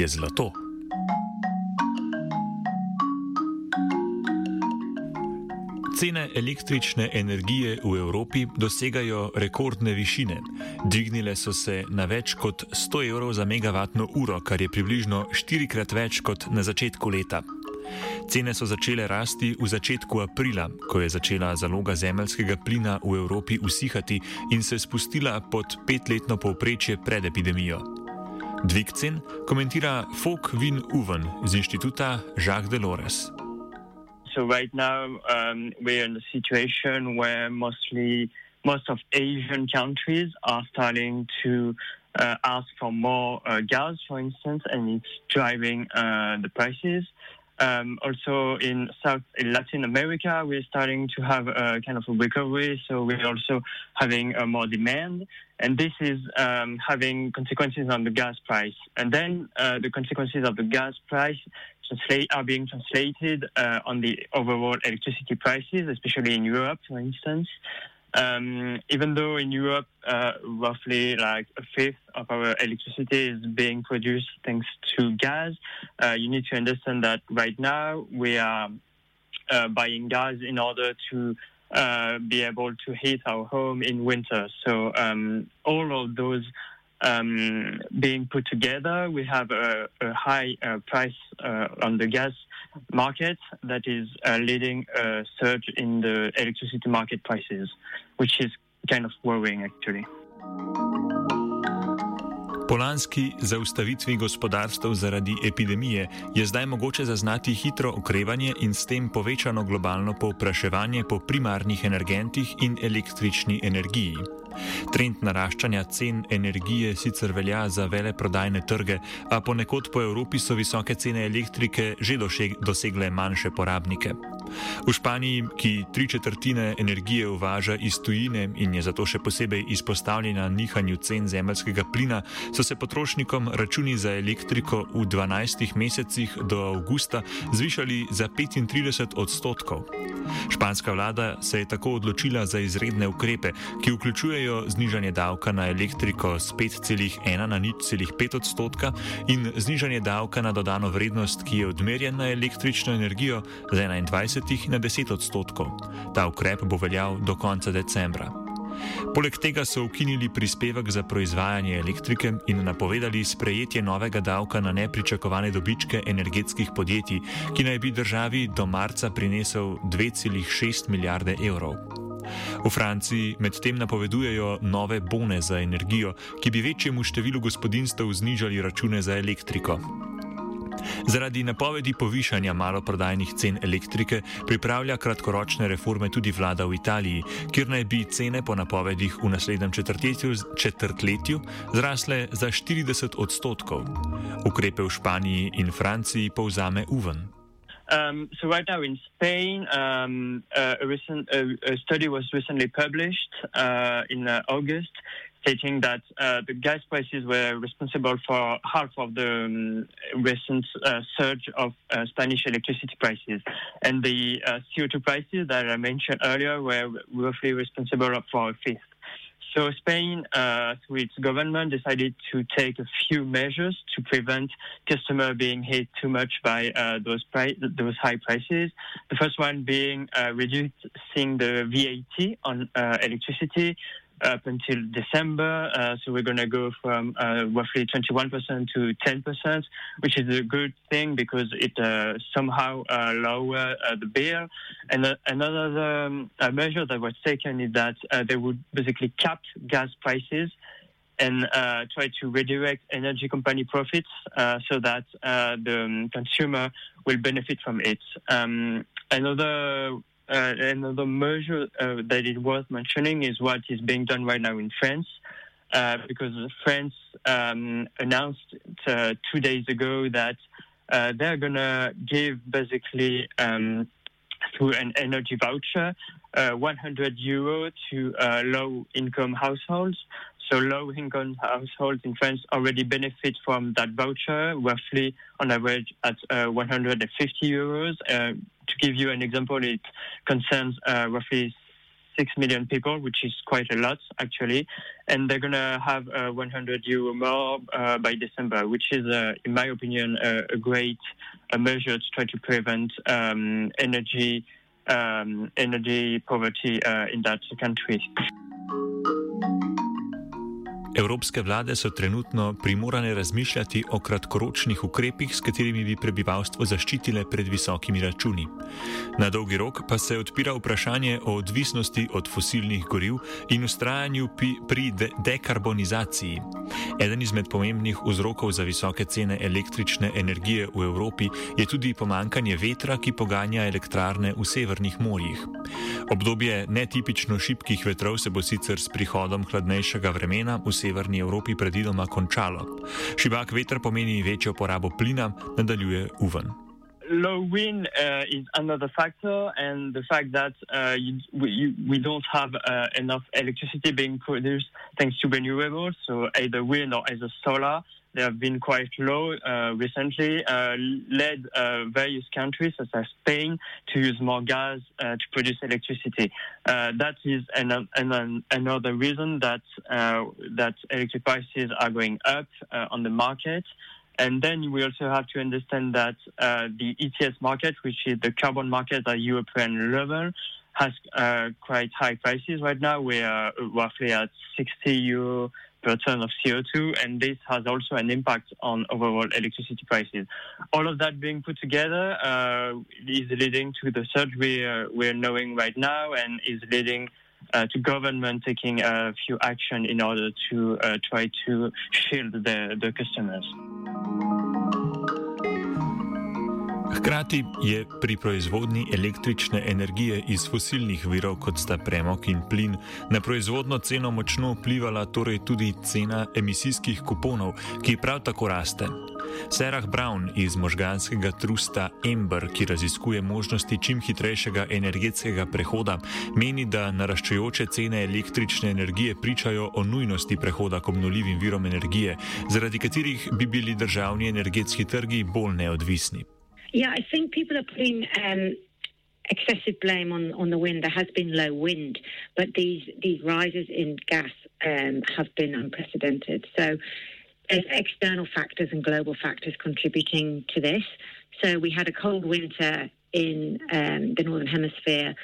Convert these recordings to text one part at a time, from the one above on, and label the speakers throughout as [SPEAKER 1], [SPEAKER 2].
[SPEAKER 1] Je zlato. Cene električne energije v Evropi dosegajo rekordne višine. Dvignile so se na več kot 100 evrov za megavatno uro, kar je približno štirikrat več kot na začetku leta. Cene so začele rasti v začetku aprila, ko je začela zaloga zemeljskega plina v Evropi usihati in se spustila pod petletno povprečje pred epidemijo. Dvig cen komentira Folk Vin Uven z inštituta Jacques Delors.
[SPEAKER 2] So right now um, we're in a situation where mostly most of Asian countries are starting to uh, ask for more uh, gas, for instance, and it's driving uh, the prices. Um, also in South in Latin America, we're starting to have a kind of a recovery, so we're also having uh, more demand, and this is um, having consequences on the gas price. And then uh, the consequences of the gas price are being translated uh, on the overall electricity prices, especially in Europe, for instance. Um, even though in Europe, uh, roughly like a fifth of our electricity is being produced thanks to gas, uh, you need to understand that right now we are uh, buying gas in order to uh, be able to heat our home in winter. So um, all of those um, being put together, we have a, a high uh, price uh, on the gas market that is uh, leading a surge in the electricity market prices, which is kind of worrying actually.
[SPEAKER 1] Po lanski zaustavitvi gospodarstv zaradi epidemije je zdaj mogoče zaznati hitro okrevanje in s tem povečano globalno povpraševanje po primarnih energentih in električni energiji. Trend naraščanja cen energije sicer velja za veleprodajne trge, a ponekod po Evropi so visoke cene elektrike že dosegle manjše porabnike. V Španiji, ki tri četrtine energije uvaža iz tujine in je zato še posebej izpostavljena nihanju cen zemljskega plina, so se potrošnikom računi za elektriko v 12 mesecih do avgusta zvišali za 35 odstotkov. Španska vlada se je tako odločila za izredne ukrepe, ki vključujejo znižanje davka na elektriko z 5,1 na 0,5 odstotka in znižanje davka na dodano vrednost, ki je odmerjen na električno energijo z 21 na 10 odstotkov. Ta ukrep bo veljal do konca decembra. Poleg tega so ukinili prispevek za proizvajanje elektrike in napovedali sprejetje novega davka na nepričakovane dobičke energetskih podjetij, ki naj bi državi do marca prinesel 2,6 milijarde evrov. V Franciji medtem napovedujejo nove bone za energijo, ki bi večjemu številu gospodinstv znižali račune za elektriko. Zaradi napovedi povišanja maloprodajnih cen elektrike pripravlja kratkoročne reforme tudi vlada v Italiji, kjer naj bi cene po napovedih v naslednjem četrtletju, četrtletju zrasle za 40 odstotkov. Ukrepe v Španiji in Franciji povzame Uven.
[SPEAKER 2] Um, so right now in Spain, um, uh, a, recent, uh, a study was recently published uh, in uh, August stating that uh, the gas prices were responsible for half of the um, recent uh, surge of uh, Spanish electricity prices. And the uh, CO2 prices that I mentioned earlier were roughly responsible for a fifth. So Spain, uh, through its government, decided to take a few measures to prevent customers being hit too much by uh, those price, those high prices. The first one being reducing the VAT on electricity up until December. Uh, so we're going to go from uh, roughly 21% to 10%, which is a good thing because it uh, somehow uh, lower uh, the bill. And uh, another um, measure that was taken is that they would basically cap gas prices and uh, try to redirect energy company profits uh, so that uh, the um, consumer will benefit from it. Um, another uh, another measure uh, that is worth mentioning is what is being done right now in France. Uh, because France um, announced two days ago that they're going to give basically um, through an energy voucher, uh, 100 euro to uh, low income households. So low income households in France already benefit from that voucher, roughly on average at uh, 150 euros. Uh, to give you an example, it concerns uh, roughly 6 million people, which is quite a lot actually. And they're going to have uh, 100 euro more uh, by December, which is, uh, in my opinion, a great measure to try to prevent um, energy um, energy poverty in that country.
[SPEAKER 1] Evropske vlade so trenutno primorane razmišljati o kratkoročnih ukrepih, s katerimi bi prebivalstvo zaščitile pred visokimi računi. Na dolgi rok pa se odpira vprašanje o odvisnosti od fosilnih goriv in ustrajanju pri de dekarbonizaciji. Eden izmed pomembnih vzrokov za visoke cene električne energije v Evropi je tudi pomankanje vetra, ki poganja elektrarne v severnih morjih. Obdobje netipično šibkih vetrov se bo sicer s prihodom hladnejšega vremena v severni Evropi predvidoma končalo. Šibak veter pomeni večjo porabo plina, nadaljuje Uven.
[SPEAKER 2] Low wind uh, is another factor, and the fact that uh, you, we, we don't have uh, enough electricity being produced thanks to renewables, so either wind or either solar, They have been quite low uh, recently, uh, led uh, various countries such as Spain to use more gas uh, to produce electricity. Uh, that is an, an, another reason that uh, that electric prices are going up on the market. And then we also have to understand that the ETS market, which is the carbon market at European level, has quite high prices right now. We are roughly at 60 euro per ton of CO2, and this has also an impact on overall electricity prices. All of that being put together uh, is leading to the surge we are, we're knowing right now, and is leading uh, to government taking a few action in order to uh, try to shield the, the customers.
[SPEAKER 1] Hkrati je pri proizvodnji električne energije iz fosilnih virov, kot sta premog in plin, na proizvodno ceno močno vplivala torej tudi cena emisijskih kuponov, ki prav tako raste. Sarah Brown iz možganskega trusta Ember, ki raziskuje možnosti čim hitrejšega energetskega prehoda, meni, da naraščajoče cene električne energije pričajo o nujnosti prehoda k obnoljivim virom energije, zaradi katerih bi bili državni energetski trgi bolj neodvisni.
[SPEAKER 3] Yeah, I think people are putting um, excessive blame on, on the wind. There has been low wind, but these these rises in gas um, have been unprecedented. So there's external factors and global factors contributing to this. So we had a cold winter in um, the northern hemisphere.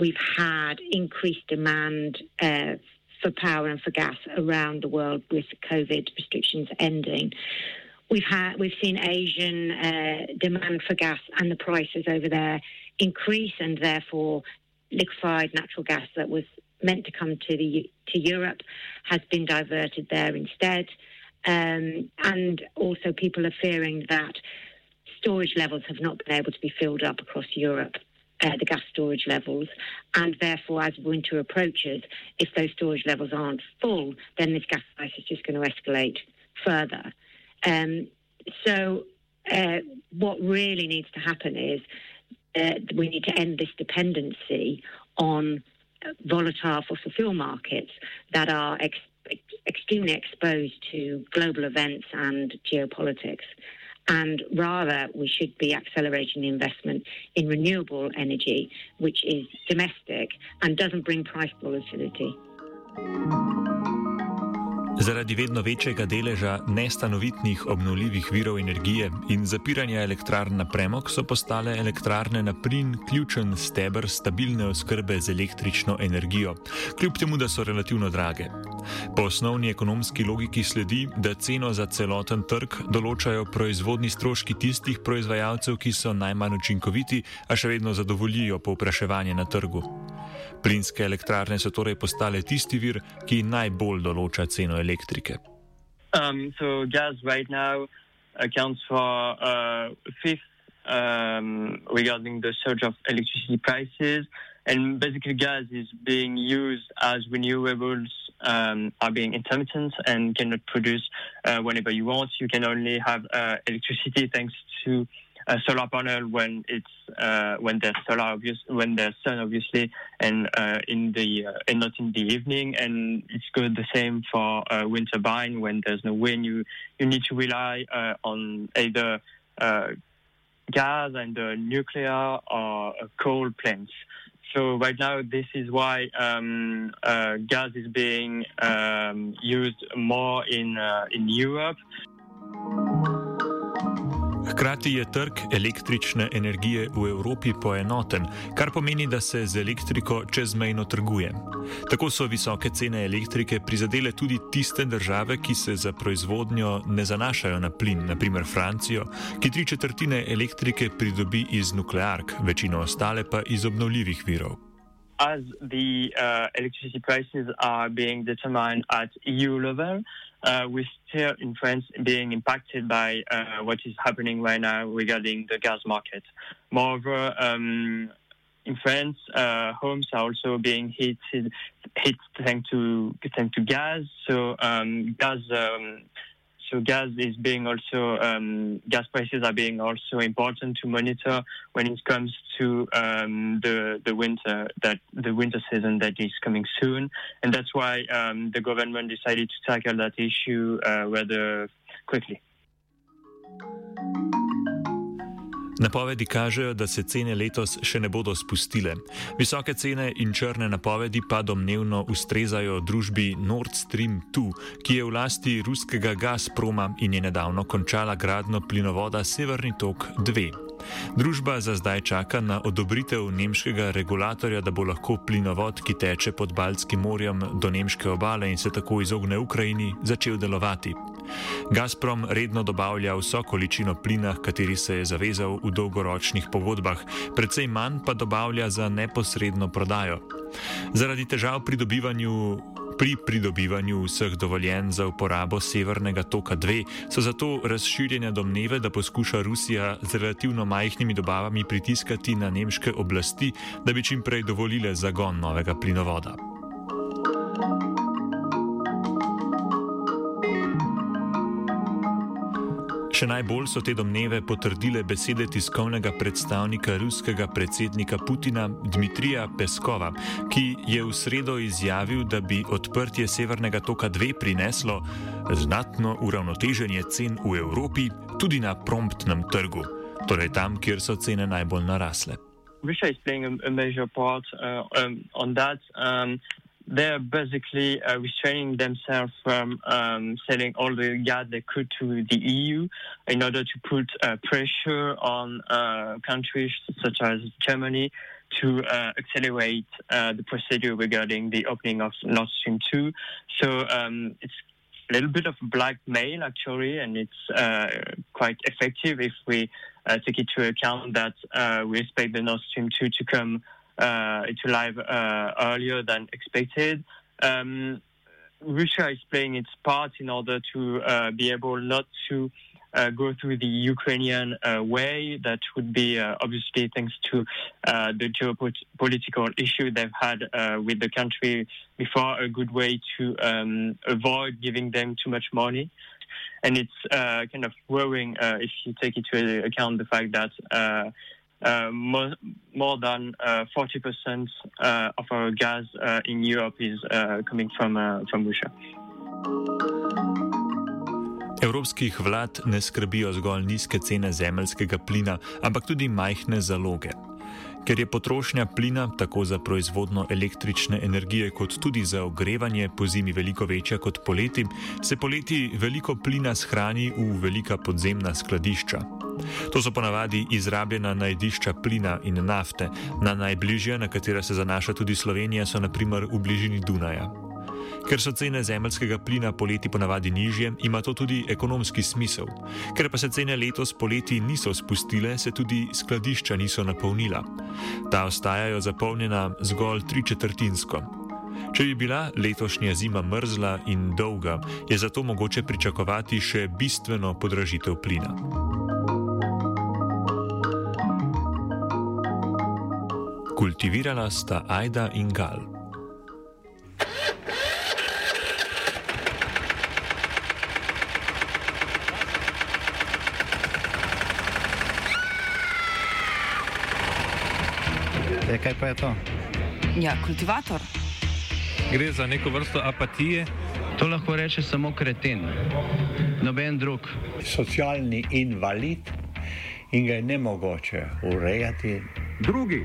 [SPEAKER 3] We've had increased demand. Uh, for power and for gas around the world with COVID restrictions ending we've had we've seen Asian uh, demand for gas and the prices over there increase, and therefore liquefied natural gas that was meant to come to the to Europe has been diverted there instead. Um, and also, people are fearing that storage levels have not been able to be filled up across Europe. Uh, the gas storage levels, and therefore, as winter approaches, if those storage levels aren't full, then this gas price is just going to escalate further. Um, so, uh, what really needs to happen is uh, we need to end this dependency on volatile fossil fuel markets that are ex- extremely exposed to global events and geopolitics. And rather, we should be accelerating the investment in renewable energy, which is domestic and doesn't bring price volatility.
[SPEAKER 1] Zaradi vedno večjega deleža nestanovitnih obnovljivih virov energije in zapiranja elektrarn na premog so postale elektrarne na plin ključen stebr stabilne oskrbe z električno energijo, kljub temu, da so relativno drage. Po osnovni ekonomski logiki sledi, da ceno za celoten trg določajo proizvodni stroški tistih proizvajalcev, ki so najmanj učinkoviti, a še vedno zadovoljijo povpraševanje na trgu. Plinske elektrarne so torej postale tisti vir, ki najbolj določa ceno elektrike.
[SPEAKER 2] Um, so gas right now accounts for uh, fifth um, regarding the surge of electricity prices, and basically gas is being used as renewables um, are being intermittent and cannot produce uh, whenever you want. You can only have uh, electricity thanks to a solar panel when it's uh, when there's solar obvious when there's sun obviously and uh, in the uh, and not in the evening. And it's good the same for uh, wind turbine. When there's no wind you you need to rely uh, on either uh, gas and nuclear or coal plants. So right now this is why um, gas is being um, used more in in Europe.
[SPEAKER 1] Hkrati je trg električne energije v Evropi poenoten, kar pomeni, da se z elektriko čezmejno trguje. Tako so visoke cene elektrike prizadele tudi tiste države, ki se za proizvodnjo ne zanašajo na plin, naprimer Francijo, ki tri četrtine elektrike pridobi iz nukleark, večino ostale pa iz obnovljivih virov.
[SPEAKER 2] As the uh, electricity prices are being determined at EU level, uh, we're still in France being impacted by uh, what is happening right now regarding the gas market. Moreover, um, in France, uh, homes are also being hit hit thanks to thanks to gas. So um, gas um, so gas is being also um, gas prices are being also important to monitor when it comes to um, the the winter that the winter season that is coming soon, and that's why um, the government decided to tackle that issue uh, rather quickly.
[SPEAKER 1] Napovedi kažejo, da se cene letos še ne bodo spustile. Visoke cene in črne napovedi pa domnevno ustrezajo družbi Nord Stream 2, ki je v lasti ruskega Gazproma in je nedavno končala gradno plinovoda Severni tok 2. Družba za zdaj čaka na odobritev nemškega regulatorja, da bo lahko plinovod, ki teče pod Baltskim morjem do nemške obale in se tako izogne Ukrajini, začel delovati. Gazprom redno dobavlja vso količino plina, kateri se je zavezal v dolgoročnih pogodbah, predvsej manj pa dobavlja za neposredno prodajo. Zaradi težav pri dobivanju Pri pridobivanju vseh dovoljenj za uporabo Severnega toka 2 so zato razširjene domneve, da poskuša Rusija z relativno majhnimi dobavami pritiskati na nemške oblasti, da bi čim prej dovolile zagon novega plinovoda. Še najbolj so te domneve potrdile besede tiskovnega predstavnika ruskega predsednika Putina Dmitrija Peskova, ki je v sredo izjavil, da bi odprtje Severnega toka 2 prineslo znatno uravnoteženje cen v Evropi, tudi na promptnem trgu, torej tam, kjer so cene najbolj narasle.
[SPEAKER 2] Russia is playing a, a major part uh, um, on that. Um, they're basically uh, restraining themselves from um, selling all the gas they could to the EU in order to put uh, pressure on uh, countries such as Germany to uh, accelerate uh, the procedure regarding the opening of Nord Stream 2. So um, it's a little bit of blackmail, actually, and it's uh, quite effective if we take into account that we expect the Nord Stream 2 to come to live uh, earlier than expected. Um, Russia is playing its part in order to uh, be able not to uh, go through the Ukrainian uh, way. That would be uh, obviously thanks to the geopolitical issue they've had with the country before, a good way to um, avoid giving them too much money. And it's kind of worrying if you take into account the fact that uh, more, more, than uh, 40% uh, of our gas uh, in Europe is uh, coming from, uh, from Russia.
[SPEAKER 1] Evropskih vlad ne skrbijo zgolj nizke cene zemljskega plina, ampak tudi majhne zaloge. Ker je potrošnja plina tako za proizvodno električne energije, kot tudi za ogrevanje po zimi veliko večja kot poleti, se poleti veliko plina shrani v velika podzemna skladišča. To so ponavadi izrabljena najdišča plina in nafte, na najbližje, na katera se zanaša tudi Slovenija, so naprimer v bližini Dunaja. Ker so cene zemljskega plina poleti ponavadi nižje, ima to tudi ekonomski smisel. Ker pa se cene letos poleti niso spustile, se tudi skladišča niso napolnila. Ta ostajajo zapolnjena zgolj tri četrtinsko. Če bi bila letošnja zima mrzla in dolga, je zato mogoče pričakovati še bistveno podražitev plina. Kultivirala sta Aida in Gal.
[SPEAKER 4] E, kaj pa je to?
[SPEAKER 5] Ja, kultivator.
[SPEAKER 6] Gre za neko vrsto apatije.
[SPEAKER 7] To lahko reče samo kreten, noben drug.
[SPEAKER 8] Socialni invalid in ga je ne mogoče urejati.
[SPEAKER 9] Drugi